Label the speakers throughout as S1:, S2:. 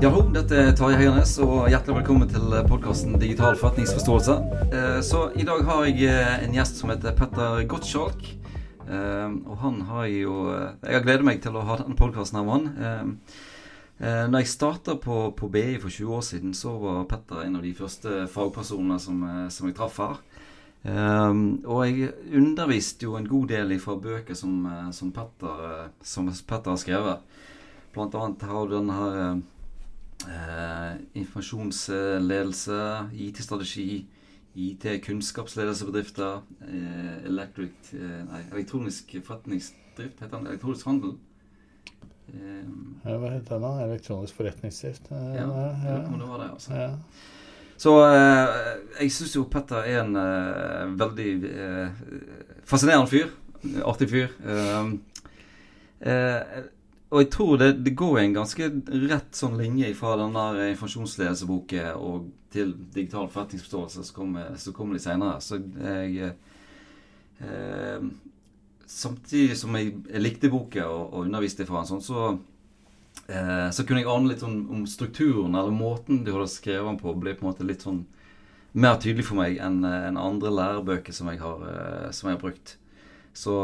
S1: Hallo, dette er Tarjei Høiernes, og hjertelig velkommen til podkasten Digital forretningsforståelse. Eh, så i dag har jeg eh, en gjest som heter Petter Gottschalk. Eh, og han har jo Jeg har gledet meg til å ha denne podkasten her med han. Når jeg starta på, på, BI for 20 år siden, så var Petter en av de første fagpersonene som, som jeg traff her. og jeg underviste jo en god del fra bøker som, som, Petter, som Petter har skrevet. Blant annet har du denne her Eh, informasjonsledelse, IT-strategi, IT-kunnskapsledelsebedrifter, eh, electric, eh, nei, elektronisk forretningsdrift, heter den elektronisk handel?
S2: Ja, hva heter den da? Elektronisk forretningsdrift?
S1: Ja, ja. det var det, altså. Ja. Så jeg syns jo Petter er en veldig fascinerende fyr. Artig fyr. Eh, og jeg tror det, det, går en ganske rett sånn linje fra den der informasjonsledelseboken og til digital forretningsforståelse, som kommer, så kommer de senere. Så jeg eh, Samtidig som jeg, jeg likte boka og, og, underviste fra den, sånn, så, eh, så kunne jeg ane litt om, om, strukturen, eller måten de hadde skrevet den på, ble på en måte litt sånn mer tydelig for meg enn en andre lærebøker som jeg har, eh, som jeg har brukt. Så,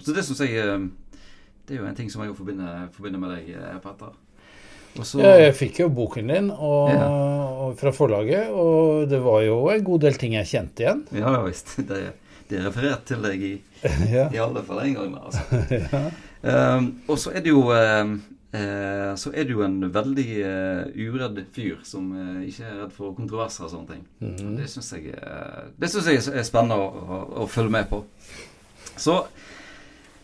S1: så det syns jeg eh, det er jo en ting som jeg forbinder, forbinder med deg, eh, Petter.
S2: Også, ja, jeg fikk jo boken din og, ja. og fra forlaget, og det var jo en god del ting jeg kjente igjen.
S1: Ja visst. Det, det er referert til deg i, ja. i alle fall en gang. Altså. ja. um, og så er det jo um, uh, så er du en veldig uh, uredd fyr som uh, ikke er redd for kontroverser og sånne ting. Mm. Det syns jeg, jeg er spennende å, å, å følge med på. Så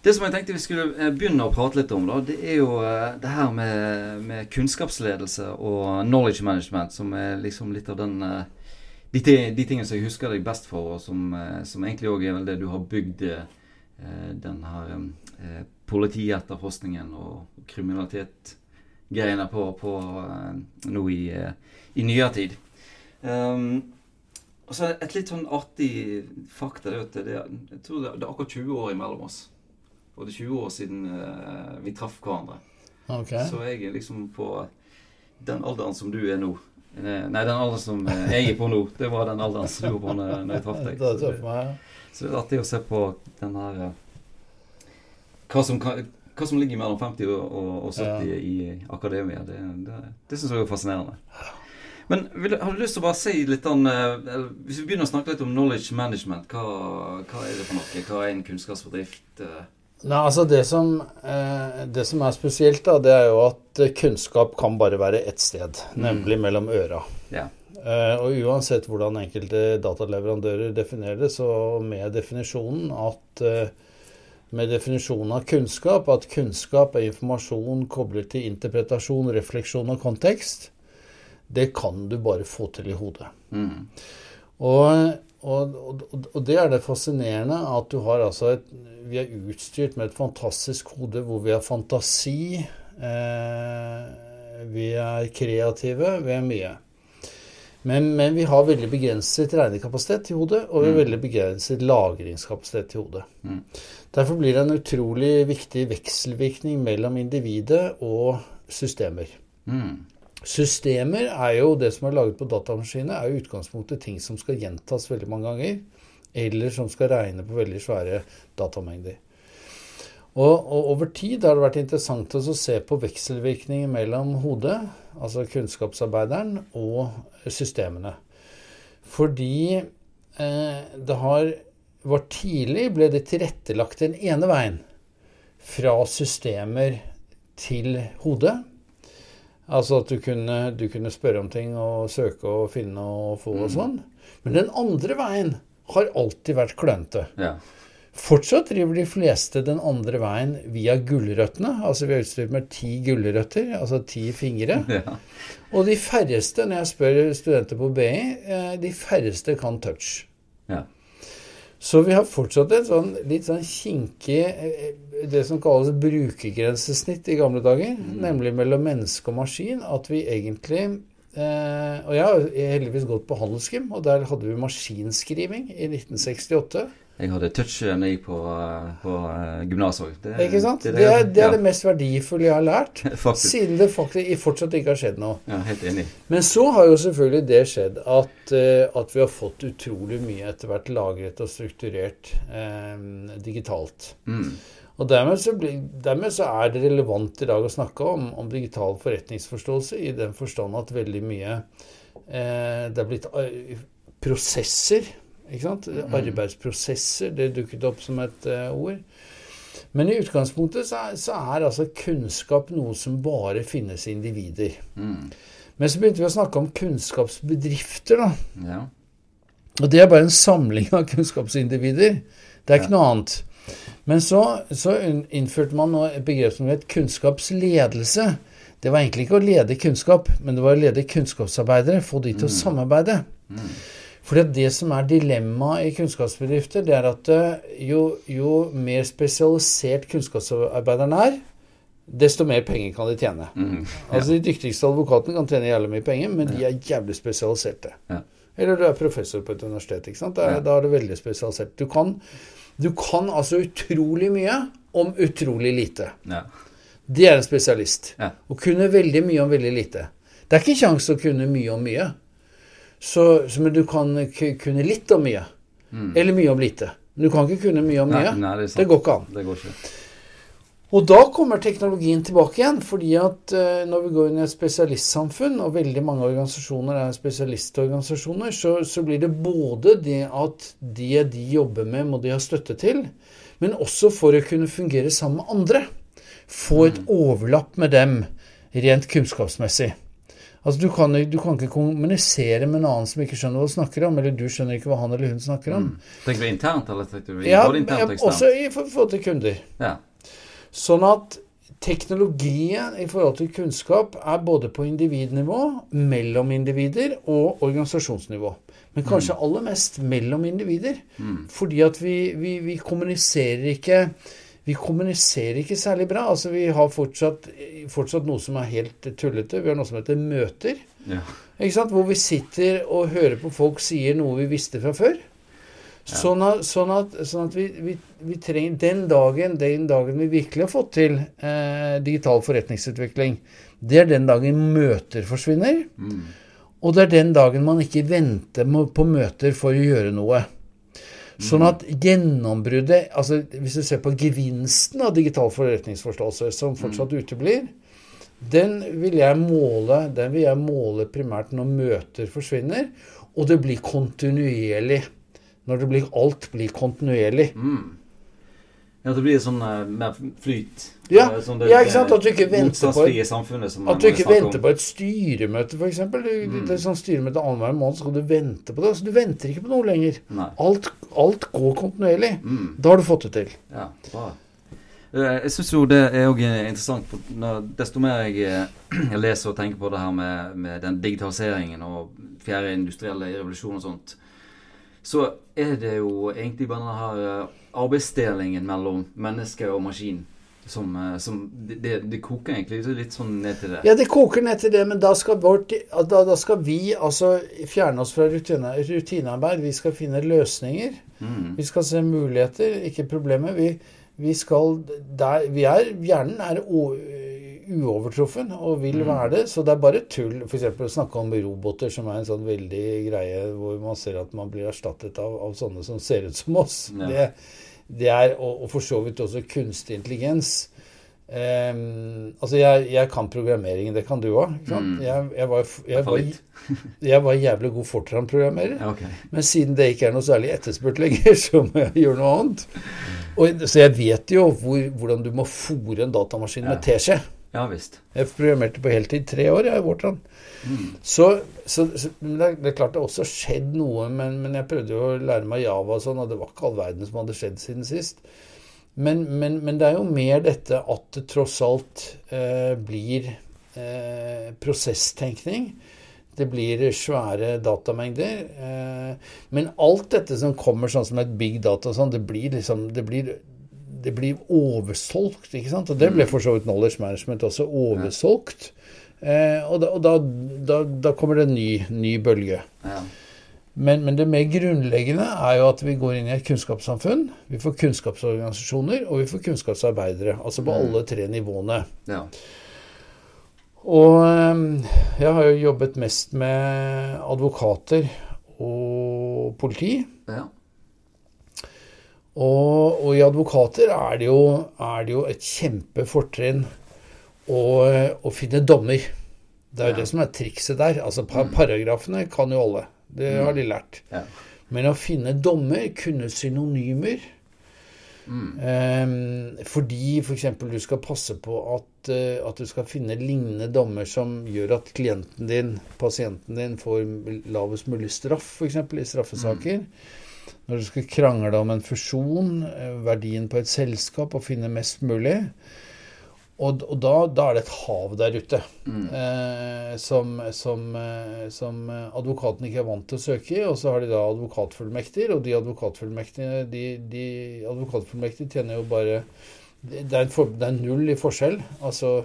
S1: det som jeg tenkte vi skulle eh, begynne å prate litt om, da, det er jo eh, det her med, med kunnskapsledelse og knowledge management, som er liksom litt av den eh, de, de tingene som jeg husker deg best for, og som, som egentlig òg er vel det du har bygd den her politietterforskningen og kriminalitetgreiene på, på nå i, i nyere tid. Um, og så Et litt sånn artig fakta det er at det, jeg tror det, det er akkurat 20 år imellom oss. Og det er 20 år siden uh, vi traff hverandre. Okay. Så jeg er liksom på den alderen som du er nå. Nei, den alderen som uh, jeg er på nå, det var den alderen som du var på når, når jeg traff deg. Så, så, det er artig å se på den her uh, hva, som hva som ligger mellom 50 og, og 70 ja. i akademia. Det, det, det syns jeg er fascinerende. Men vil, har du lyst til å bare si litt om Hvis vi begynner å snakke litt om knowledge management, hva, hva er det for noe? Hva er en kunnskapsbedrift?
S2: Nei, altså det som, eh, det som, er spesielt, da, det er jo at kunnskap kan bare være ett sted, mm. nemlig mellom øra. Ja. Eh, og uansett hvordan enkelte dataleverandører definerer det, så med definisjonen at eh, med definisjonen av kunnskap, at kunnskap er informasjon koblet til interpretasjon, refleksjon og kontekst, det kan du bare få til i hodet. Mm. Og og, og, og, det er det fascinerende at du har altså et Vi er utstyrt med et fantastisk hode hvor vi har fantasi. Eh, vi er kreative. Vi er mye. Men, men, vi har veldig begrenset regnekapasitet i hodet, og vi har mm. veldig begrenset lagringskapasitet i hodet. Mm. Derfor blir det en utrolig viktig vekselvirkning mellom individet og systemer. Mm. Systemer er jo det som er laget på datamaskiner, er jo utgangspunktet ting som skal gjentas veldig mange ganger, eller som skal regne på veldig svære datamengder. Og, og over tid har det vært interessant å se på vekselvirkninger mellom hodet, altså kunnskapsarbeideren, og systemene. Fordi eh, det har var tidlig ble det tilrettelagt den ene veien. Fra systemer til hodet. Altså at du kunne, du kunne, spørre om ting og søke og finne og få og mm. sånn. Men den andre veien har alltid vært klønete. Ja. Fortsatt driver de fleste den andre veien via gulrøttene. Altså vi er utstyrt med ti gulrøtter, altså ti fingre. Ja. Og de færreste, når jeg spør studenter på BI, eh, de færreste kan touch. Ja. Så vi har fortsatt et sånn litt sånn kinkig eh, Det som kalles brukergrensesnitt i gamle dager. Mm. Nemlig mellom menneske og maskin. At vi egentlig eh, Og jeg har heldigvis gått på handelsgym, og der hadde vi maskinskriving i 1968.
S1: Jeg hadde touch når jeg gikk på, på uh, gymnas òg.
S2: Ikke sant? Det, det, er, det, er ja. det mest verdifulle jeg har lært. siden det faktisk fortsatt ikke har skjedd noe.
S1: Ja, helt enig.
S2: Men så har jo selvfølgelig det skjedd at, uh, at vi har fått utrolig mye etter hvert lagret og strukturert eh, digitalt. Mm. Og dermed så, blir, dermed så, er det relevant i dag å snakke om, om digital forretningsforståelse i den forstand at veldig mye eh, Det er blitt prosesser ikke sant? Mm. Arbeidsprosesser, det dukket opp som et uh, ord. Men i utgangspunktet så er, så er, altså kunnskap noe som bare finnes i individer. Mm. Men så begynte vi å snakke om kunnskapsbedrifter, da. Ja. Og det er bare en samling av kunnskapsindivider. Det er ikke ja. noe annet. Men så, så innførte man et begrep som het kunnskapsledelse. Det var egentlig ikke å lede kunnskap, men det var å lede kunnskapsarbeidere, få de til mm. å samarbeide. Mm. For det som er dilemmaet i kunnskapsbedrifter, det er at eh, jo, jo, mer spesialisert kunnskapsarbeideren er, desto mer penger kan de tjene. Mm, ja. Altså De dyktigste advokatene kan tjene jævlig mye penger, men de er jævlig spesialiserte. Ja. Eller du er professor på et universitet. ikke sant? Da, ja. da er det veldig spesialisert. Du kan, du kan, altså utrolig mye om utrolig lite. Det er en spesialist. Å kunne veldig mye om veldig lite. Det er ikke kjangs å kunne mye om mye. Så, så, men du kan kunne litt om mye. Mm. Eller mye om lite. Men du kan ikke kunne mye om mye.
S1: Nei, nei, det,
S2: det, går ikke an.
S1: Det går ikke.
S2: Og da kommer teknologien tilbake igjen. fordi at uh, når vi går inn i et spesialistsamfunn, og veldig mange organisasjoner er spesialistorganisasjoner, så, så blir det både det at det de jobber med, må de ha støtte til, men også for å kunne fungere sammen med andre. Få et mm. overlapp med dem rent kunnskapsmessig. Altså, du kan, du kan, ikke kommunisere med en annen som ikke skjønner hva du snakker om, eller du skjønner ikke hva han eller hun snakker om. Mm.
S1: Tenker du internt, eller tenker du
S2: ja, internt og Også i forhold til kunder. Ja. Sånn at teknologien i forhold til kunnskap er både på individnivå, mellom individer og organisasjonsnivå. Men kanskje mm. aller mest mellom individer. Mm. Fordi at vi, vi, vi kommuniserer ikke vi kommuniserer ikke særlig bra. Altså, vi har fortsatt, fortsatt, noe som er helt tullete. Vi har noe som heter møter. Ja. Hvor vi sitter og hører på folk sier noe vi visste fra før. Sånn, at, sånn, at, sånn at, vi, vi, vi, trenger Den dagen den dagen vi virkelig har fått til eh, digital forretningsutvikling, det er den dagen møter forsvinner. Mm. Og det er den dagen man ikke venter på møter for å gjøre noe. Sånn at gjennombruddet altså Hvis du ser på gevinsten av digital forretningsforståelse, som fortsatt mm. uteblir, den vil jeg måle den vil jeg måle primært når møter forsvinner, og det blir kontinuerlig. Når det blir, alt blir kontinuerlig. Mm.
S1: Ja, det blir sånn uh, mer flyt.
S2: Ja, eh, sånn det, ja, ikke sant? At du ikke venter på
S1: et,
S2: at du ikke venter på et styremøte, f.eks. Mm. Det er sånn styremøte annenhver måned, så skal du vente på det. Altså, du venter ikke på noe lenger. Alt, alt, går kontinuerlig. Mm. Da har du fått det til.
S1: Ja, bra. Eh, jeg syns jo det er òg interessant. Når, desto mer jeg, jeg, leser og tenker på det her med, med den digitaliseringen og fjerde industrielle revolusjon og sånt, så er det jo egentlig bare denne her arbeidsdelingen mellom menneske og maskin. Som, eh, som det, det, koker egentlig litt sånn ned til det.
S2: Ja, det koker ned til det, men da skal, vårt, da, da skal vi altså fjerne oss fra rutine, rutinearbeid. Vi skal finne løsninger. Mm. Vi skal se muligheter, ikke problemer. Vi, vi skal der, vi er, Hjernen er uovertruffen og vil mm. være det, så det er bare tull. F.eks. å snakke om roboter, som er en sånn veldig greie hvor man ser at man blir erstattet av, av sånne som ser ut som oss. Ja. Det, det er, og, og for så vidt også kunstig intelligens. Um, altså, jeg, jeg, kan programmering. Det kan du òg. Mm. Jeg, jeg, var, jeg, jeg var jævlig god Fortran-programmerer. Okay. Men siden det ikke er noe særlig etterspurt lenger, så må jeg gjøre noe annet. Og, så jeg vet jo hvor, hvordan du må fòre en datamaskin ja. med teskje.
S1: Ja, visst.
S2: Jeg programmerte på heltid tre år jeg, i Fortran. Mm. Så, så, så det, er, klart det har også skjedd noe, men, men, jeg prøvde jo å lære meg Java og sånn, og det var ikke all verden som hadde skjedd siden sist. Men, men, men det er jo mer dette at det tross alt eh, blir eh, prosesstenkning. Det blir svære datamengder. Eh, men alt dette som kommer sånn som et big data, sånn, det blir liksom det blir det blir oversolgt. ikke sant? Og det ble mm. for så vidt Knowledge Management også oversolgt. Eh, og, da, og da, da, da, kommer det en ny, ny bølge. Ja. Men, men, det mer grunnleggende er jo at vi går inn i et kunnskapssamfunn. Vi får kunnskapsorganisasjoner, og vi får kunnskapsarbeidere. Altså på mm. alle tre nivåene. Ja. Og ehm, jeg har jo jobbet mest med advokater og politi. Ja. Og, og, i advokater er det jo, er det jo et kjempefortrinn å, å, finne dommer. Det er jo ja. det som er trikset der. Altså mm. Paragrafene kan jo alle. Det har de lært. Ja. Men å finne dommer, kunne synonymer mm. um, Fordi f.eks. For du skal passe på at, uh, at, du skal finne lignende dommer som gjør at klienten din, pasienten din, får lavest mulig straff, f.eks. i straffesaker. Mm. Når du skal krangle om en fusjon, eh, verdien på et selskap, og finne mest mulig. Og, og da, da, er det et hav der ute mm. eh, som, som, eh, som, advokaten ikke er vant til å søke i. Og så har de da advokatfullmekter, og de advokatfullmektige de, de advokatfullmektige tjener jo bare det er, for, det er, null i forskjell. Altså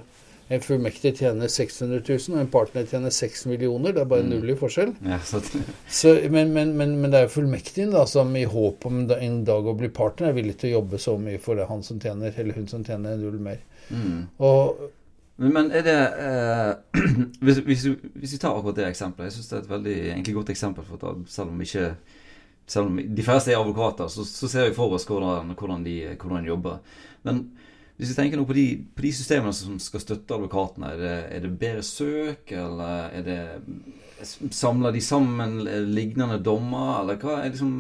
S2: en fullmektig tjener 600 000, og en partner tjener 6 millioner. Det er bare mm. null i forskjell. Ja, så, men, men, men, men, det er jo fullmektigen da, som i håp om en dag å bli partner er villig til å jobbe så mye for det han som tjener, eller hun som tjener null mer. Mm. Og,
S1: men er det eh, hvis, hvis, hvis, vi tar akkurat det eksempelet Jeg syns det er et veldig egentlig godt eksempel. for at Selv om ikke selv om de færreste er advokater, så, så ser vi for oss hvordan, hvordan, de, hvordan, de, jobber. Men hvis vi tenker nå på de, på de systemene som skal støtte advokatene, er det, er det bedre søk, eller er det Samler de sammen lignende dommer, eller hva er liksom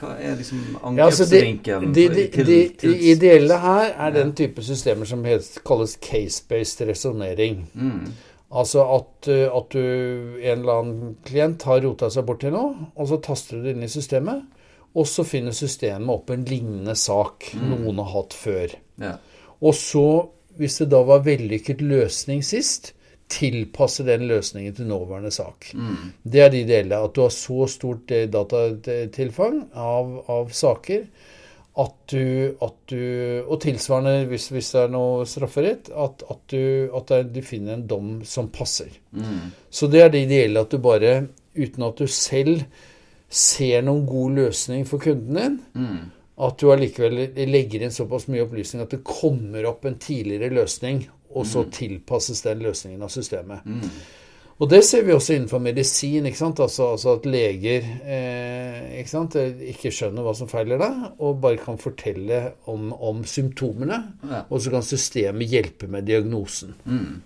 S1: hva er liksom angrepsvinkelen?
S2: Ja, altså de, de, de, de, ideelle her er den type systemer som kalles case-based resonnering. Mm. Altså at, eh, at, du, en eller annen klient har rota seg bort til noe, og så taster du det inn i systemet, og så finner systemet opp en lignende sak mm. noen har hatt før. Ja. Og så, hvis det da var vellykket løsning sist, tilpasse den løsningen til nåværende sak. Mm. Det er de delene. At du har så stort eh, datatilfang av, av saker at du, at du, Og tilsvarende hvis, hvis, det er noe strafferett, at, at, du, at du, finner en dom som passer. Mm. Så det er det ideelle at du bare, uten at du selv ser noen god løsning for kunden din, mm. At du allikevel legger inn såpass mye opplysning at det kommer opp en tidligere løsning og så mm. tilpasses den løsningen av systemet. Mm. Og det ser vi også innenfor medisin. ikke sant? Altså, altså at leger eh, ikke, sant? ikke, skjønner hva som feiler deg, og bare kan fortelle om, om symptomene. Ja. Og så kan systemet hjelpe med diagnosen. Mm.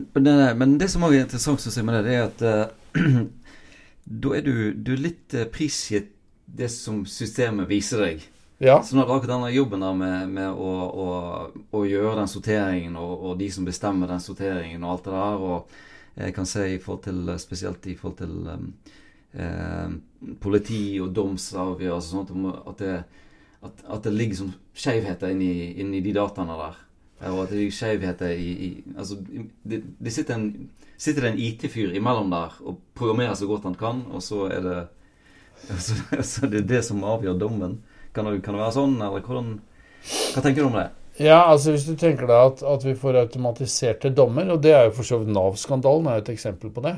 S1: Men, det, men, det, som også er interessant å si med det, det er at uh, da er du, du er litt uh, prisgitt det som systemet viser deg. Ja. Så nå har akkurat denne jobben der med, med å, å, å, gjøre den sorteringen, og, og, de som bestemmer den sorteringen og alt det der, og jeg kan si i forhold til, spesielt i forhold til um, eh, politi og domsavgjørelser sånt, at, det, at, at det ligger som skjevheter inni, inni de dataene der. Og at det ligger skjevheter i, i, Altså, det, det sitter en, sitter en IT-fyr imellom der og programmerer så godt han kan, og så er det så, så det er det som avgjør dommen. Kan det, kan det være sånn, eller hvordan Hva tenker du om det?
S2: Ja, altså Hvis du tenker deg at, at vi får automatiserte dommer, og det er jo for så vidt Nav-skandalen er jo et eksempel på det.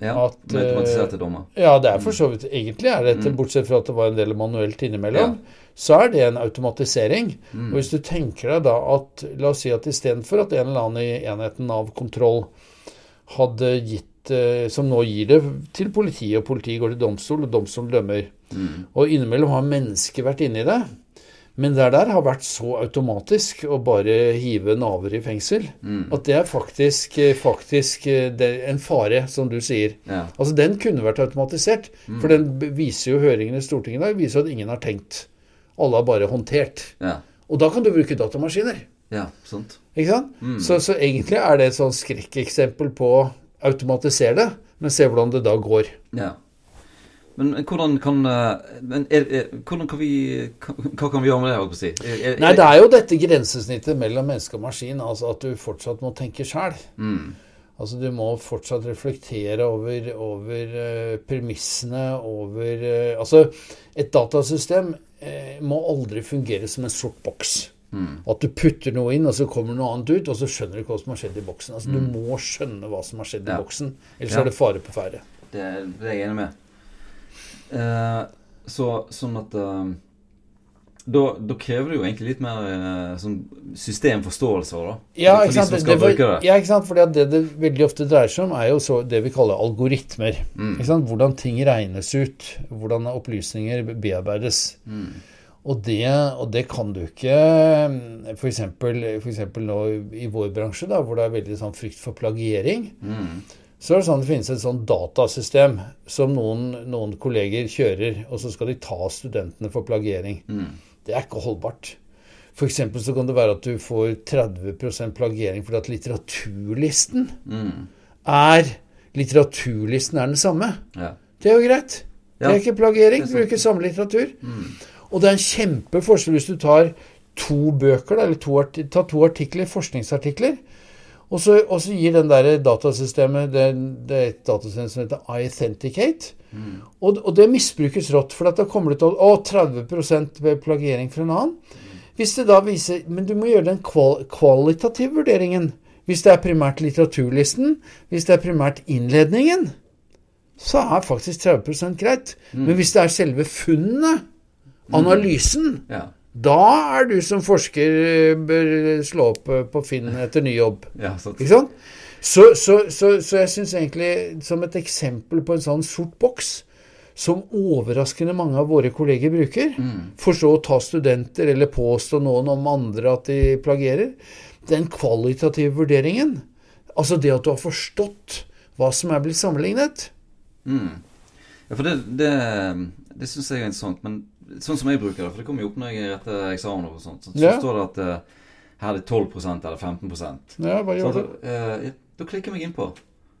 S1: Ja, at, med automatiserte eh, dommer.
S2: Ja, det er for så vidt Egentlig er dette, mm. bortsett fra at det var en del manuelt innimellom, ja. så er det en automatisering. Mm. Og hvis du tenker deg da at La oss si at istedenfor at en eller annen i enheten Nav kontroll hadde gitt eh, Som nå gir det til politiet, og politiet går til domstol, og domstolen dømmer. Mm. Og innimellom har mennesker vært inni det. Men det der har vært så automatisk å bare hive naver i fengsel mm. at det er faktisk, faktisk er en fare, som du sier. Ja. Altså Den kunne vært automatisert. Mm. For den viser jo høringen i Stortinget i dag viser at ingen har tenkt. Alle har bare håndtert. Ja. Og da kan du bruke datamaskiner.
S1: Ja, sant.
S2: Ikke sant? Mm. Så, så, egentlig er det et sånn skrekkeksempel på automatisere det, men se hvordan det da går. Ja.
S1: Men hvordan kan, eh, men er, er, hvordan kan vi, Hva kan vi gjøre med det? si?
S2: Er, Nei, Det er jo dette grensesnittet mellom menneske og maskin. altså At du fortsatt må tenke sjæl. Mm. Altså Du må fortsatt reflektere over, over uh, premissene, over uh, Altså, et datasystem uh, må aldri fungere som en sort boks. Mm. At du putter noe inn, og så kommer noe annet ut, og så skjønner du ikke hva som har skjedd i boksen. Altså mm. Du må skjønne hva som har skjedd ja. i boksen, ellers ja. er det fare på ferde.
S1: Det, det er jeg enig med. Eh, så, sånn at eh, da, da, krever det jo egentlig litt mer eh, sånn systemforståelse. Da,
S2: ja, ikke sant? Det, det, ja, ikke sant? Fordi det det veldig ofte dreier seg om, er jo så det vi kaller algoritmer. Mm. Ikke sant? Hvordan ting regnes ut. Hvordan opplysninger bearbeides. Mm. Og det, og det, kan du ikke F.eks. nå i vår bransje, da, hvor det er veldig sånn frykt for plagiering. Mm. Så er det sånn det finnes et sånn datasystem som noen, noen, kolleger kjører, og så skal de ta studentene for plagiering. Mm. Det er ikke holdbart. F.eks. så kan det være at du får 30% plagiering fordi at litteraturlisten mm. er Litteraturlisten er den samme. Ja. Det er jo greit. Det er ikke plagiering. Du bruker samme litteratur. Mm. Og det er en kjempeforskjell hvis du tar to bøker, eller to, ta to artikler, forskningsartikler, og så, og så, gir den der datasystemet det, det er et datasystem som heter iAuthenticate. Mm. Og, og, det misbrukes rått. For da kommer det til å 30 ved plagiering fra en annen. Hvis det da viser Men du må gjøre den kval, kvalitative vurderingen. Hvis det er primært litteraturlisten, hvis det er primært innledningen, så er faktisk 30 greit. Mm. Men hvis det er selve funnene analysen. Ja. Da er du som forsker eh, bør slå opp eh, på Finn etter ny jobb. Ja, Ikke sant? Så, så, så, så jeg syns egentlig, som et eksempel på en sånn sort boks, som overraskende mange av våre kolleger bruker, mm. for så å ta studenter eller påstå noen om andre at de plagierer, den kvalitative vurderingen, altså det at du har forstått hva som er blitt sammenlignet
S1: mm. Ja, for det, det, det syns jeg er interessant. Men sånn som jeg bruker det, for det kommer jo opp når jeg retter eksamen og sånt, så, så ja. står det at uh, her er det 12% eller 15%
S2: Ja, hva gjør
S1: du? Uh, da klikker jeg meg inn på.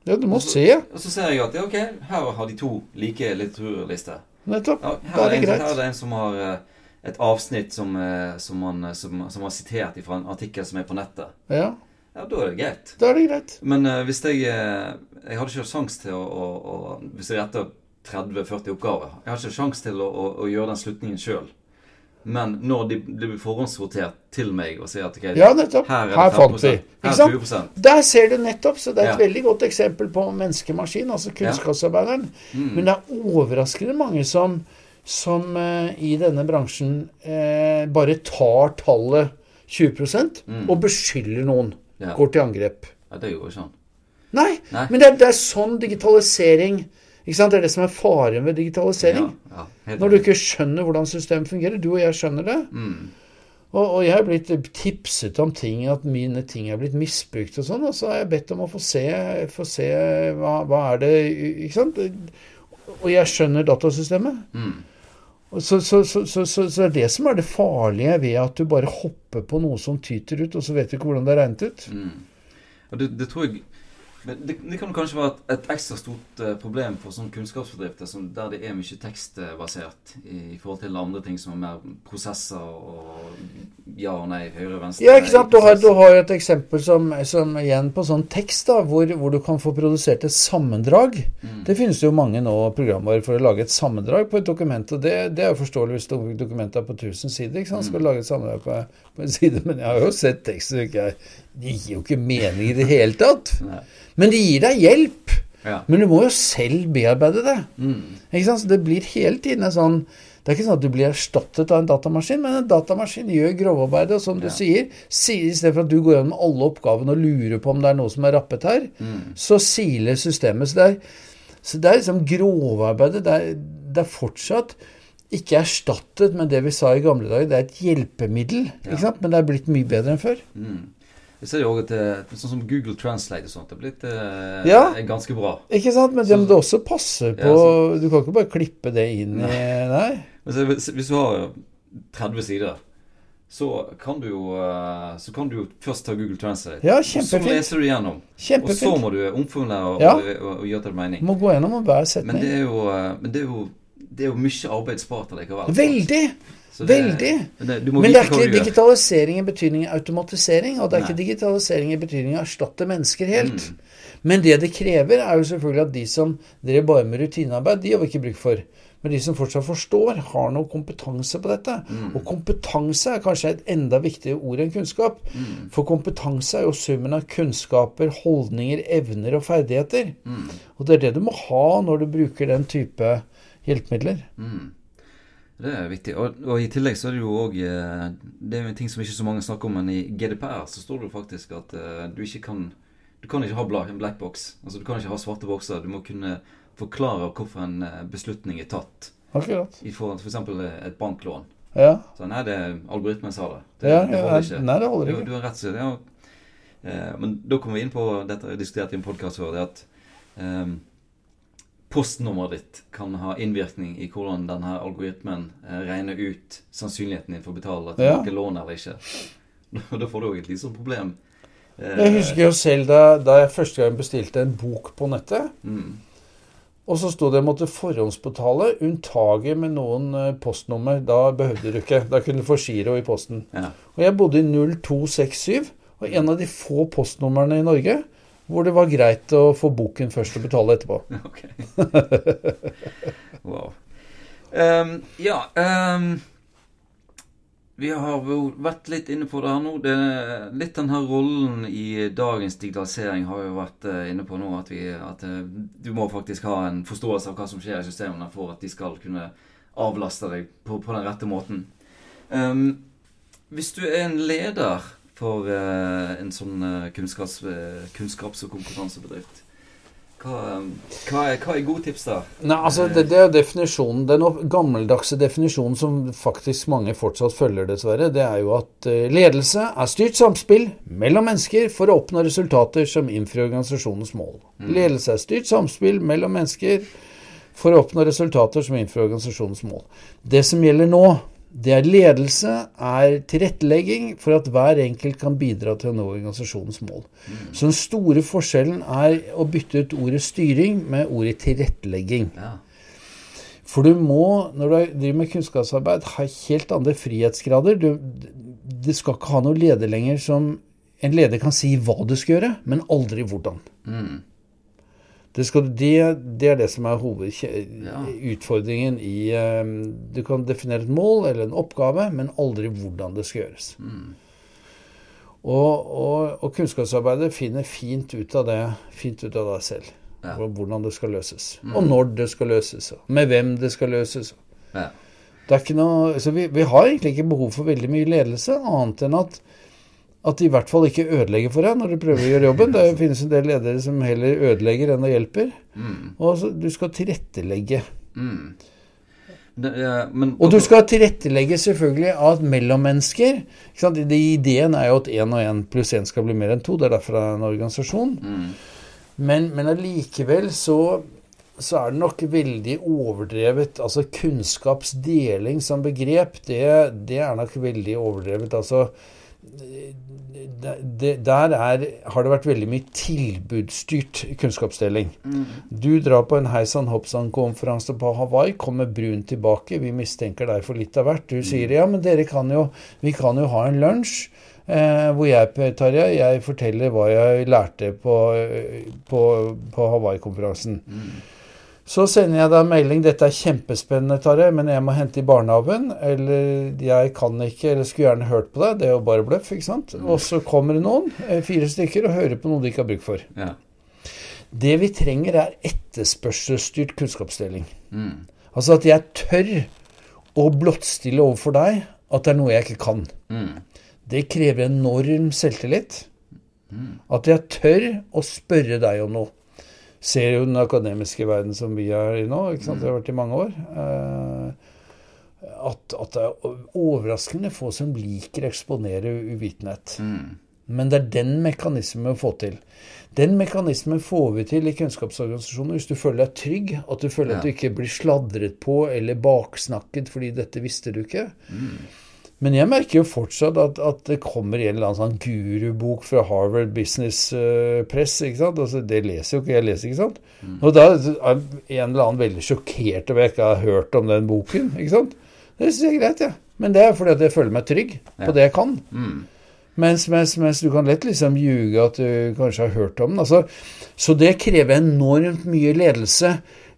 S2: Ja, du må
S1: og
S2: så, se.
S1: Og så ser jeg at ja, ok, her har de to like litteraturlister.
S2: Nettopp.
S1: Ja,
S2: da er det greit.
S1: Her er det en som har uh, et avsnitt som, som, man, som, som har sitert fra en artikkel som er på nettet.
S2: Ja.
S1: Ja, da er det greit.
S2: Da er det greit.
S1: Men hvis jeg Jeg hadde ikke sjanse til å, å, å Hvis jeg retter 30-40 oppgaver. Jeg har ikke sjanse til å, å, å, gjøre den slutningen sjøl. Men når de blir forhåndsrotert til meg og sier at okay,
S2: ja, nettopp. her er det her 50 vi. her er 20 Der ser du nettopp. Så det er et ja. veldig godt eksempel på menneskemaskin, altså kunnskapsarbeideren. Ja. Mm. Men det er overraskende mange som, som uh, i denne bransjen uh, bare tar tallet 20 mm. og beskylder noen. Går til angrep.
S1: Ja, det gjorde ikke sånn.
S2: Nei, Nei. men det er, det er sånn digitalisering? Det er det som er faren ved digitalisering. Ja, ja, Når du ikke skjønner hvordan systemet fungerer. Du og jeg skjønner det. Mm. Og, og, jeg er blitt tipset om ting, at mine ting er blitt misbrukt og sånn. Og så har jeg bedt om å få se, få se hva, hva, er det Ikke sant? Og jeg skjønner datasystemet. Mm. Så, så, så, så, det er det som er det farlige ved at du bare hopper på noe som tyter ut, og så vet du ikke hvordan det er regnet ut.
S1: Mm. Og det, det tror jeg men det, det, kan kanskje være et, ekstra stort uh, problem for sånne kunnskapsbedrifter som, der det er mye tekstbasert i, i, forhold til andre ting som er mer prosesser og ja og nei, høyre og venstre.
S2: Ja, ikke sant. Du har, du har et eksempel som, som, igjen på sånn tekst, da, hvor, hvor, du kan få produsert et sammendrag. Mm. Det finnes jo mange nå programvarer for å lage et sammendrag på et dokument. og Det, det er jo forståelig hvis dokumentet er på 1000 sider. ikke sant? Skal du lage et sammendrag på, på, en side. Men jeg har jo sett teksten. Det gir jo ikke mening i det hele tatt. Men det gir deg hjelp. Ja. Men du må jo selv bearbeide det. Mm. Ikke sant? Så det blir hele tiden en sånn Det er ikke sånn at du blir erstattet av en datamaskin, men en datamaskin gjør grovarbeidet. Og som ja. du sier, i stedet for at du går gjennom alle oppgavene og lurer på om det er noe som er rappet her, mm. så siler systemet. Så det er, så det er liksom grovarbeidet. Det er, det er fortsatt ikke erstattet med det vi sa i gamle dager. Det er et hjelpemiddel, ja. men det er blitt mye bedre enn før. Mm.
S1: Jeg ser jo at det, sånn som Google Translate og sånt, det er blitt eh, ja. ganske bra.
S2: Ikke sant, men det må også passe på ja, Du kan ikke bare klippe det inn i Nei.
S1: Så, hvis du har 30 sider, så kan du eh, Så kan du først ta Google Translate.
S2: Ja, kjempefint.
S1: Så leser du gjennom.
S2: Kjempefint.
S1: Og så må du omformulere og, ja. og, og, og, gjøre til mening.
S2: Må gå gjennom og bare sette
S1: Men det er jo, eh, men det er jo, det er jo mye arbeid spart likevel.
S2: Veldig. Det, Veldig. Det, Men det er ikke digitalisering i betydning av automatisering, og det er Nei. ikke digitalisering i betydning å erstatte mennesker helt. Mm. Men det det krever, er jo selvfølgelig at de som drev bare med rutinearbeid, de har vi ikke bruk for. Men de som fortsatt forstår, har noe kompetanse på dette. Mm. Og kompetanse er kanskje et enda viktigere ord enn kunnskap. Mm. For kompetanse er jo summen av kunnskaper, holdninger, evner og ferdigheter. Mm. Og det er det du må ha når du bruker den type hjelpemidler.
S1: Mm. Det er viktig. Og, og, i tillegg så er det jo òg eh, Det er jo en ting som ikke så mange snakker om, men i GDPR så står det jo faktisk at uh, du ikke kan Du kan ikke ha en black box. Altså du kan ikke ha svarte bokser. Du må kunne forklare hvorfor en eh, beslutning er tatt.
S2: Akkurat.
S1: I for f.eks. et banklån.
S2: Ja.
S1: Så nei, det algoritmen sa det. Det,
S2: ja, det holder ikke. Nei, det holder
S1: ikke. Du, du har rett. Ja. Eh, men da kommer vi inn på dette jeg diskuterte i en podkast før, det at eh, postnummeret ditt kan ha innvirkning i hvordan denne algoritmen eh, regner ut sannsynligheten din for å betale tilbake ja. lån eller ikke. Da får du òg et lite sånt problem.
S2: Eh, jeg husker jo selv da, da, jeg første gang bestilte en bok på nettet. Mm. Og så sto det jeg måtte forhåndsbetale, unntaket med noen eh, postnummer. Da behøvde du ikke. Da kunne du få giro i posten. Ja. Og jeg bodde i 0267, og en av de få postnumrene i Norge hvor det var greit å få boken først og betale etterpå.
S1: Ok. wow. Um, ja um, Vi har jo vært litt inne på det her nå. Det, litt den her rollen i dagens digitalisering har vi vært uh, inne på nå. At, vi, at uh, du må faktisk ha en forståelse av hva som skjer i systemene for at de skal kunne avlaste deg på, på den rette måten. Um, hvis du er en leder for uh, en sånn uh, kunnskaps, uh, kunnskaps- og kompetansebedrift. Hva, hva, er, hva, er, gode tips da?
S2: Nei, altså det, det, er definisjonen, Den gammeldagse definisjonen som faktisk mange fortsatt følger, dessverre, det er jo at ledelse er styrt samspill mellom mennesker for å oppnå resultater som innfrir organisasjonens mål. Mm. Ledelse er styrt samspill mellom mennesker for å oppnå resultater som innfrir organisasjonens mål. Det som gjelder nå, det er ledelse, er tilrettelegging for at hver enkelt kan bidra til å nå organisasjonens mål. Så den store forskjellen er å bytte ut ordet styring med ordet tilrettelegging. Ja. For du må, når du driver med kunnskapsarbeid, ha helt andre frihetsgrader. Du, du skal ikke ha noen leder lenger som En leder kan si hva du skal gjøre, men aldri hvordan. Mm. Det, skal, det, det, er det som er hovedutfordringen ja. i um, Du kan definere et mål eller en oppgave, men aldri hvordan det skal gjøres. Mm. Og, og, og, kunnskapsarbeidet finner fint ut av det fint ut av deg selv. Ja. Hvordan det skal løses. Mm. Og når det skal løses. Og med hvem det skal løses. Ja. Det er ikke noe, så vi, vi har egentlig ikke behov for veldig mye ledelse, annet enn at at de i hvert fall ikke ødelegger for deg når du prøver å gjøre jobben. Det finnes en del ledere som heller ødelegger enn å hjelper. Mm. Og du skal tilrettelegge. Mm. Det, ja, men, og du skal tilrettelegge selvfølgelig av mellommennesker Ideen er jo at én og én pluss én skal bli mer enn to. Det er derfor det er en organisasjon. Mm. Men, men allikevel så, så er det nok veldig overdrevet. Altså kunnskapsdeling som begrep, det, det er nok veldig overdrevet. altså det, der er, har det vært veldig mye tilbudsstyrt kunnskapsdeling. Mm. Du drar på en Heisan Hopsan-konferanse på Hawaii, kommer brun tilbake. Vi mistenker deg for litt av hvert. Du sier mm. ja, men dere kan jo, vi kan jo ha en lunsj. Eh, hvor jeg, Tarjei, jeg forteller hva jeg lærte på, på, på Hawaii-konferansen. Mm. Så sender jeg deg melding 'Dette er kjempespennende, Tarjei, men jeg må hente i barnehagen.' Eller 'Jeg kan ikke, eller skulle gjerne hørt på deg.' Det er jo bare bløff, ikke sant? Mm. Og så kommer det noen, eh, fire stykker, og hører på noe de ikke har bruk for. Ja. Det vi trenger, er etterspørselsstyrt kunnskapsdeling. Mm. Altså at jeg tør å blottstille overfor deg at det er noe jeg ikke kan. Mm. Det krever enorm selvtillit. Mm. At jeg tør å spørre deg om noe ser jo den akademiske verden som vi er i nå, ikke sant? det har vært i mange år, eh, at, at, det er overraskende få som liker å eksponere uvitenhet. Mm. Men det er den mekanismen vi får til. Den mekanismen får vi til i kunnskapsorganisasjoner hvis du føler deg trygg, at du føler ja. at du ikke blir sladret på eller baksnakket fordi dette visste du ikke. Mm. Men jeg merker jo fortsatt at, at, det kommer en eller annen sånn gurubok fra Harvard Business uh, Press. ikke sant? Altså, det leser jo ikke jeg, leser, ikke sant? Mm. Og da er en eller annen veldig sjokkert over at jeg ikke har hørt om den boken. ikke sant? Det syns jeg er greit, jeg. Ja. Men det er fordi at jeg føler meg trygg ja. på det jeg kan. Mm. Mens, mens, mens, du kan lett liksom ljuge at du kanskje har hørt om den. Altså, så det krever enormt mye ledelse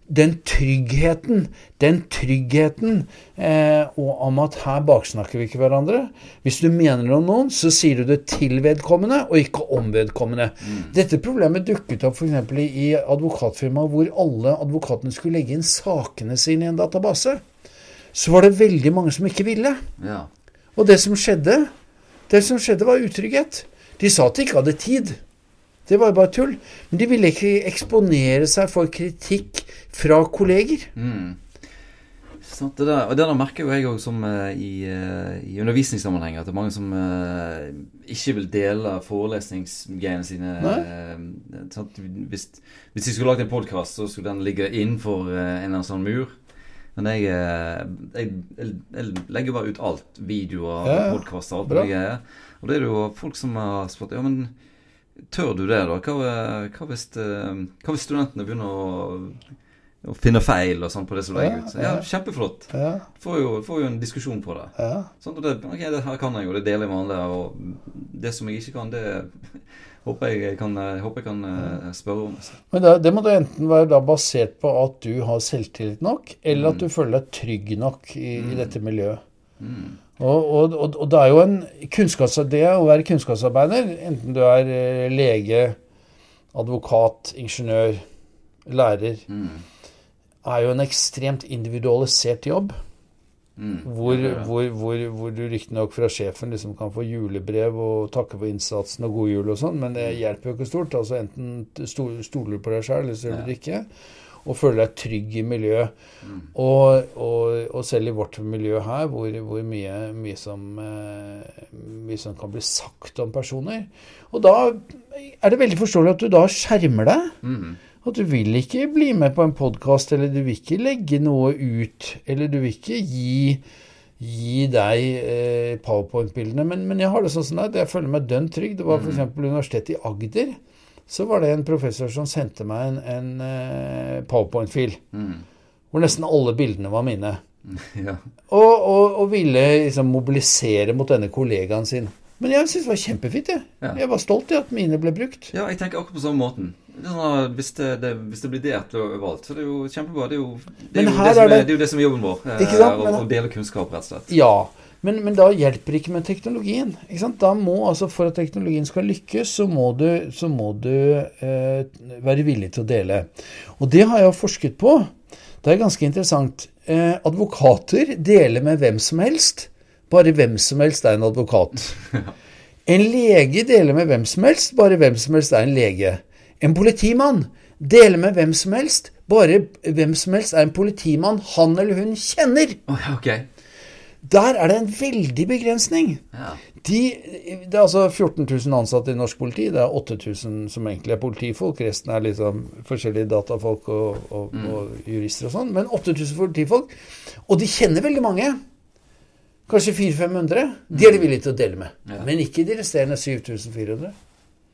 S2: den tryggheten, den tryggheten eh, om at her baksnakker vi ikke hverandre. Hvis du mener noe om noen, så sier du det til vedkommende, og ikke om vedkommende. Mm. Dette problemet dukket opp f.eks. i advokatfirmaet hvor alle advokatene skulle legge inn sakene sine i en database. Så var det veldig mange som ikke ville. Ja. Og det som skjedde, det som skjedde, var utrygghet. De sa at de ikke hadde tid. Det var jo bare tull. Men de ville ikke eksponere seg for kritikk fra kolleger. Mm.
S1: Sant, det der, og det der merker jo jeg òg som uh, i, uh, i undervisningssammenheng, at det er mange som uh, ikke vil dele forelesningsgreiene sine. Hvis, hvis, jeg skulle lagd en podkast, så skulle den ligge innenfor en eller annen sånn mur. Men jeg, jeg, jeg, jeg legger bare ut alt. Videoer, ja, podkaster, alt mulig greier. Og det er jo folk som har spurt Ja, men Tør du det, da? Hva, hva, hvis, eh, hva hvis, studentene begynner å, å, finne feil og sånn på det som legger ut? Ja, kjempeflott. Ja. Får, jo, får jo en diskusjon på det. Ja. Sånn, det, ok, det her kan jeg jo, det deler jeg med alle. Og det som jeg ikke kan, det håper jeg kan, håper jeg kan spørre om.
S2: Altså. Men det, det, må da enten være da basert på at du har selvtillit nok, eller mm. at du føler deg trygg nok i, mm. i dette miljøet. Mm. Og, og, og, og, det er jo en kunnskaps, det å være kunnskapsarbeider, enten du er eh, lege, advokat, ingeniør, lærer, mm. er jo en ekstremt individualisert jobb. Mm. Hvor, hvor, hvor, hvor, du riktignok fra sjefen liksom kan få julebrev og takke for innsatsen og god jul og sånn, men det mm. hjelper jo ikke stort. Altså Enten stoler du på deg sjøl, eller så gjør du det ikke og føle deg trygg i miljøet. Mm. Og, og, og, selv i vårt miljø her, hvor, hvor mye, mye, som, eh, mye, som, kan bli sagt om personer. Og da er det veldig forståelig at du da skjermer deg. Mm. At du vil ikke bli med på en podkast, eller du vil ikke legge noe ut. Eller du vil ikke gi, gi deg eh, powerpoint-bildene. Men, men, jeg har det sånn at jeg føler meg dønn trygg. Det var f.eks. Mm. Universitetet i Agder så var det en professor som sendte meg en, en uh, powerpoint-fil. Mm. Hvor nesten alle bildene var mine. ja. og, og, og, ville liksom mobilisere mot denne kollegaen sin. Men jeg syntes det var kjempefint. Jeg. Ja. jeg var stolt i at mine ble brukt.
S1: Ja, jeg tenker akkurat på samme måten. Sånn hvis, det, det, hvis, det, blir delt overalt, så det er jo kjempebra. Det er jo det, er jo det, som, er, det, er jo det som er jobben vår. Eh, å dele kunnskap, rett og slett.
S2: Ja. Men, men, da hjelper ikke med teknologien. Ikke Da må altså For at teknologien skal lykkes, så må du, så må du eh, være villig til å dele. Og det har jeg forsket på. Det er ganske interessant. Eh, advokater deler med hvem som helst. Bare hvem som helst er en advokat. En lege deler med hvem som helst. Bare hvem som helst er en lege. En politimann deler med hvem som helst. Bare hvem som helst er en politimann han eller hun kjenner.
S1: Okay.
S2: Der er det en veldig begrensning. Ja. De, det er altså 14 000 ansatte i norsk politi. Det er 8000 som egentlig er politifolk. Resten er liksom forskjellige datafolk og, og, mm. og jurister og sånn. Men 8000 politifolk. Og de kjenner veldig mange. Kanskje 400-500. De er de villige til å dele med. Ja. Men ikke de resterende 7400.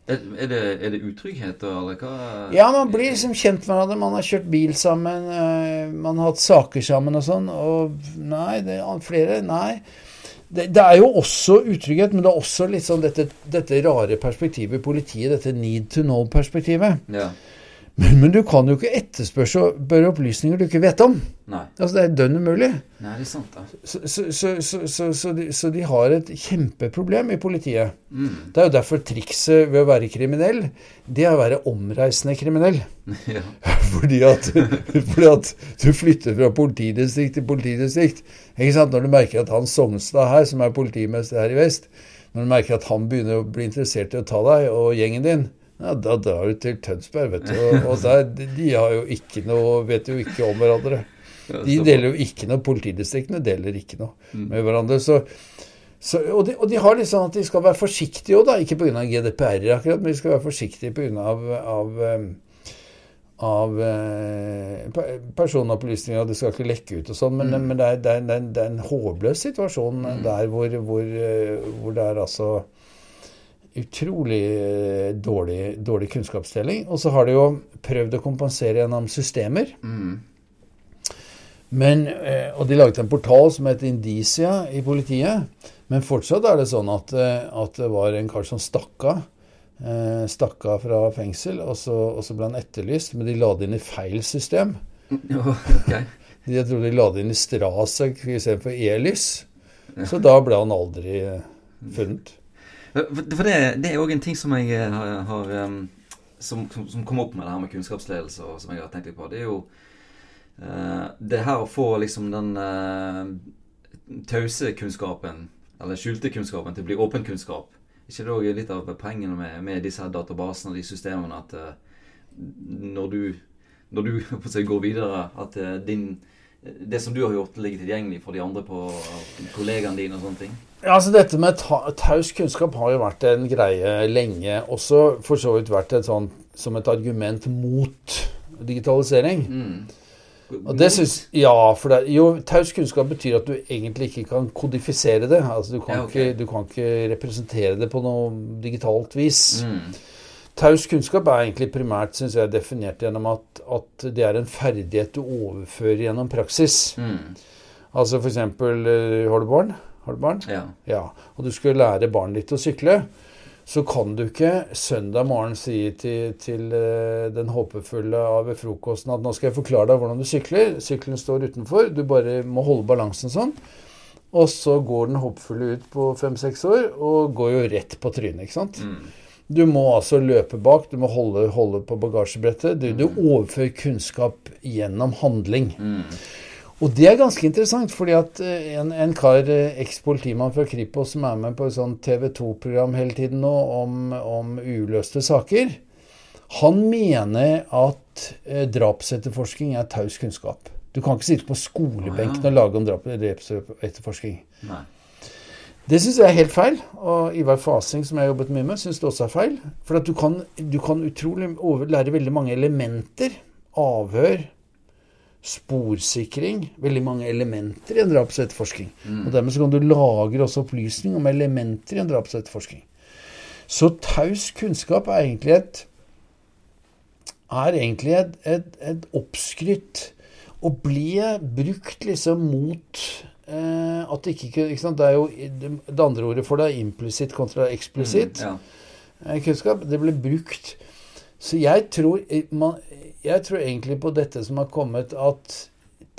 S1: Er det, er det utrygghet, eller hva?
S2: Ja, man blir liksom kjent med hverandre. Man har kjørt bil sammen, eh, man har hatt saker sammen og sånn. Og nei, det er flere Nei. Det, det, er jo også utrygghet, men det er også litt sånn dette, dette rare perspektivet i politiet. Dette need to know-perspektivet. Ja. Men, men, du kan jo ikke etterspørre opplysninger du ikke vet om. Nei. Altså, Det er dønn umulig.
S1: Nei, det er sant da.
S2: Så, så, så, så de, de, har et kjempeproblem i politiet. Mm. Det er jo derfor trikset ved å være kriminell, det er å være omreisende kriminell. Ja. fordi, at, fordi, at, du flytter fra politidistrikt til politidistrikt. Ikke sant? Når du merker at han Sognstad her, som er politimester her i vest, når du merker at han begynner å bli interessert i å ta deg og gjengen din, ja, Da drar du til Tønsberg, vet du. Og der, de har jo ikke noe, vet jo ikke om hverandre. De deler jo ikke noe. Politidistriktene deler ikke noe mm. med hverandre. Så, så, og, de, og, de, har litt sånn at de skal være forsiktige òg, da. Ikke pga. GDPR akkurat, men de skal være forsiktige pga. Av, av, av eh, personopplysninger, og det skal ikke lekke ut og sånn. Men, mm. men det, er, det, er, det, er, en håpløs situasjon mm. der hvor, hvor, eh, hvor det er altså utrolig eh, dårlig, dårlig kunnskapsdeling. Og så har de jo prøvd å kompensere gjennom systemer. Mm. Men, eh, og de laget en portal som het Indicia i politiet. Men fortsatt er det sånn at, eh, at det var en kar som stakk av. Stakk av fra fengsel, og så, og så, ble han etterlyst. Men de la det inn i feil system.
S1: okay.
S2: Jeg tror de la det inn i Strasek istedenfor Elis. Så da ble han aldri funnet.
S1: For det, det er òg en ting som jeg eh, har, har som, som, kom opp med det her med kunnskapsledelse, og som jeg har tenkt litt på. Det er jo uh, det her å få liksom den tause kunnskapen, eller skjulte kunnskapen, til å bli åpen kunnskap. ikke det òg litt av poengene med, med, disse her databasene og de systemene at når du, når du går videre, at din det som du har gjort, ligger tilgjengelig for de andre på kollegaene dine og sånne ting?
S2: Ja, altså Dette med taus kunnskap har jo vært en greie lenge. Også for så vidt vært et sånt, som et argument mot digitalisering. Mm. Og det synes, Ja, for det, jo, taus kunnskap betyr at du egentlig ikke kan kodifisere det. Altså Du kan, ja, okay. ikke, du kan ikke representere det på noe digitalt vis. Mm. Taus kunnskap er egentlig primært synes jeg, definert gjennom at, at, det er en ferdighet du overfører gjennom praksis. Mm. Altså f.eks. Eh, har du barn? Har du barn?
S1: Ja.
S2: ja. Og du skal lære barnet ditt å sykle. Så kan du ikke søndag morgen si til, til uh, den håpefulle av frokosten at nå skal jeg forklare deg hvordan du sykler. Sykkelen står utenfor. Du bare må holde balansen sånn. Og så går den håpefulle ut på fem-seks år og går jo rett på trynet. ikke sant? Mm. Du må altså løpe bak, du må holde, holde på bagasjebrettet. Du, du, mm. overfører kunnskap gjennom handling. Mm. Og det er ganske interessant, fordi at eh, en, en kar, eh, eks-politimann fra Kripos, som er med på et sånt TV 2-program hele tiden nå om, om, uløste saker, han mener at eh, drapsetterforskning er taus kunnskap. Du kan ikke sitte på skolebenken og lage om drapsetterforskning. Det syns jeg er helt feil. Og Ivar Fasing, som jeg har jobbet mye med, syns det også er feil. For at du kan, du kan utrolig over, lære veldig mange elementer. Avhør, sporsikring. Veldig mange elementer i en drapsetterforskning. Mm. Og dermed så kan du lagre også opplysning om elementer i en drapsetterforskning. Så taus kunnskap er egentlig et er egentlig et, et, et oppskrytt og blir brukt liksom mot Eh, at det ikke, ikke sant? Det er jo det andre ordet for det er implisitt kontra eksplisitt mm, ja. Eh, kunnskap. Det ble brukt. Så jeg tror, man, jeg tror egentlig på dette som har kommet, at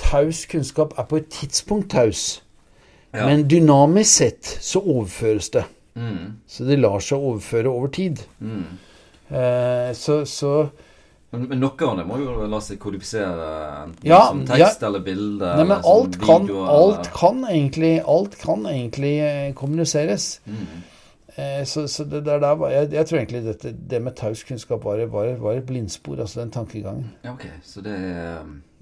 S2: taus kunnskap er på et tidspunkt taus. Ja. Men dynamisk sett så overføres det. Mm. Så det lar seg overføre over tid. Mm. Eh, så, så
S1: men, men noe av det må jo la seg kodifisere ja, som tekst ja. eller bilde?
S2: Nei, men alt, kan, alt, kan egentlig, alt kan egentlig eh, kommuniseres. Mm. Eh, så, så det der, der jeg, jeg, tror egentlig dette, det med taus kunnskap var, var, var, et blindspor, altså den tankegangen.
S1: Ja, ok. Så det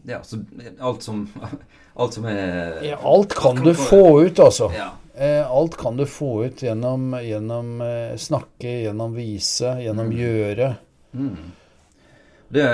S1: Ja, så alt som, alt som er
S2: ja, Alt kan du få ut, altså. Ja. Eh, alt kan du få ut gjennom, gjennom eh, snakke, gjennom vise, gjennom mm. gjøre. Mm.
S1: Det,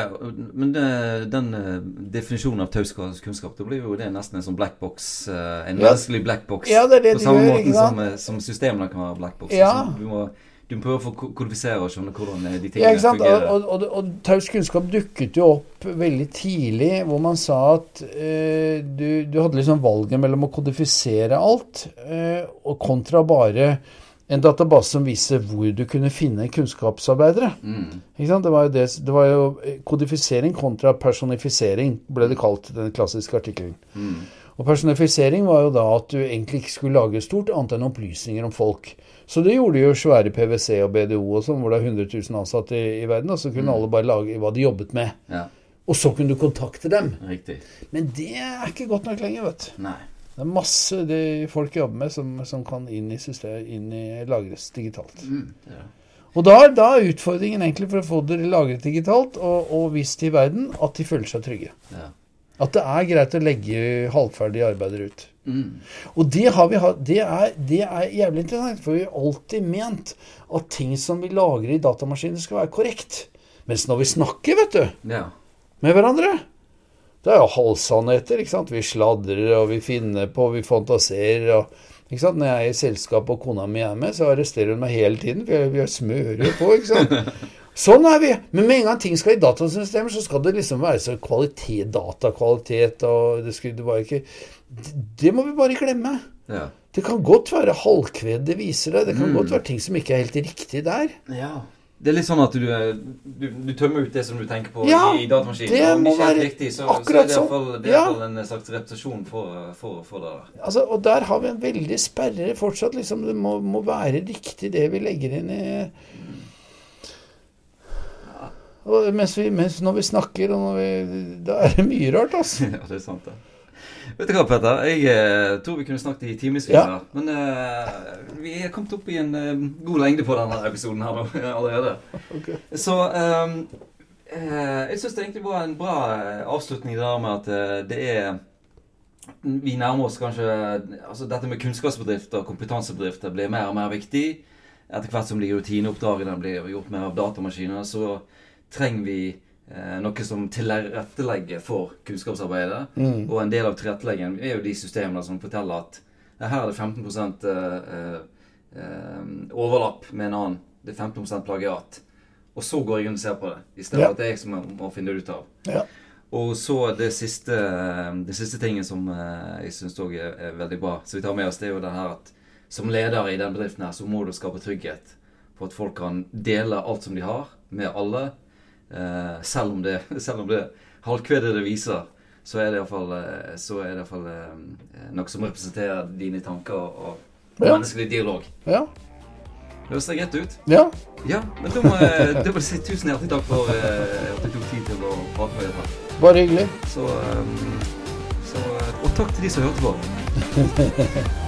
S1: men det, den uh, definisjonen av taus kunnskap, da blir jo det nesten en sånn black box, en ja. menneskelig blackbox.
S2: Ja, det er det
S1: på samme
S2: gjør,
S1: måte som, uh, som, systemene kan være blackbox.
S2: Ja.
S1: Du må, du må prøve å få kodifisere og skjønne hvordan de tingene ja, fungerer.
S2: Og, og, og, og taus kunnskap dukket jo opp veldig tidlig, hvor man sa at du, du, hadde liksom valget mellom å kodifisere alt og kontra bare en database som viser hvor du kunne finne kunnskapsarbeidere. Mm. Det, var det, det, var jo kodifisering kontra personifisering, ble det kalt, den klassiske artikkelen. Mm. Og personifisering var jo da at du egentlig ikke skulle lage stort annet enn opplysninger om folk. Så det gjorde jo svære PwC og BDO og sånn, hvor det er 100 000 ansatte i, i verden. Og så kunne mm. alle bare lage hva de jobbet med. Ja. Og så kunne du kontakte dem.
S1: Riktig.
S2: Men det er ikke godt nok lenger, vet
S1: du. Nei.
S2: Det er masse det folk jobber med som, som kan inn i systemet, inn i lagres digitalt. Mm, ja. Og da, da, er utfordringen egentlig for å få det lagret digitalt og, og vist til verden at de føler seg trygge. Ja. At det er greit å legge halvferdige arbeider ut. Mm. Og det, vi, det, er, det, er, jævlig interessant, for vi har alltid ment at ting som vi lagrer i datamaskiner, skal være korrekt. Mens når vi snakker, vet du, ja. med hverandre det er jo halvsannheter. ikke sant? Vi sladrer, og vi finner på, vi fantaserer. og ikke sant? Når jeg er i selskap og kona mi er med, så arresterer hun meg hele tiden. For vi smører på. ikke sant? Sånn er vi. Men med en gang ting skal i datasystemer, så skal det liksom være så kvalitet, datakvalitet og det, skulle, det var ikke Det må vi bare glemme. Ja. Det kan godt være halvkved det viser deg. Det kan mm. godt være ting som ikke er helt riktig der.
S1: Ja. Det er litt sånn at du, du, du, tømmer ut det som du tenker på ja, i, i datamaskinen. Det må det være riktig, så, akkurat så er det iallfall ja. en slags repetisjon for, for, for, det der.
S2: Altså, og der har vi en veldig sperre fortsatt. Liksom, det må, må være riktig det vi legger inn i og mens, vi, mens når vi snakker, og når vi, da er det mye rart, altså.
S1: ja, det er sant, det. Vet du hva, Petter? Jeg eh, tror vi kunne snakket i timevis. Ja. Men uh, vi er kommet opp i en uh, god lengde på denne episoden her nå allerede. Okay. Så um, uh, jeg syns det egentlig var en bra avslutning der med at det er Vi nærmer oss kanskje altså Dette med kunnskapsbedrifter og kompetansebedrifter blir mer og mer viktig. Etter hvert som de rutineoppdragene blir gjort mer av datamaskiner, så trenger vi noe som tilrettelegger for kunnskapsarbeidet. Mm. Og en del av tilretteleggingen er jo de systemene som forteller at her er det 15 eh, eh, overlapp med en annen. Det er 15% plagiat. Og så går jeg rundt og ser på det, i stedet for ja. at det er jeg som må finne det ut av. Ja. Og så det siste, det siste tingen som eh, jeg syns òg er, er, veldig bra, så vi tar med oss, det er jo det her at som leder i den bedriften her, så må du skape trygghet for at folk kan dele alt som de har, med alle. Eh, selv, om det, selv om det halvkvedet det viser, så er det iallfall uh, uh, noe som representerer dine tanker og, og ja. menneskelig dialog. Ja. Det høres greit ut.
S2: Ja.
S1: ja men da må jeg si tusen hjertelig takk for at du tok tid til å prate med meg.
S2: Bare hyggelig.
S1: Så, um, så, og takk til de som hørte på.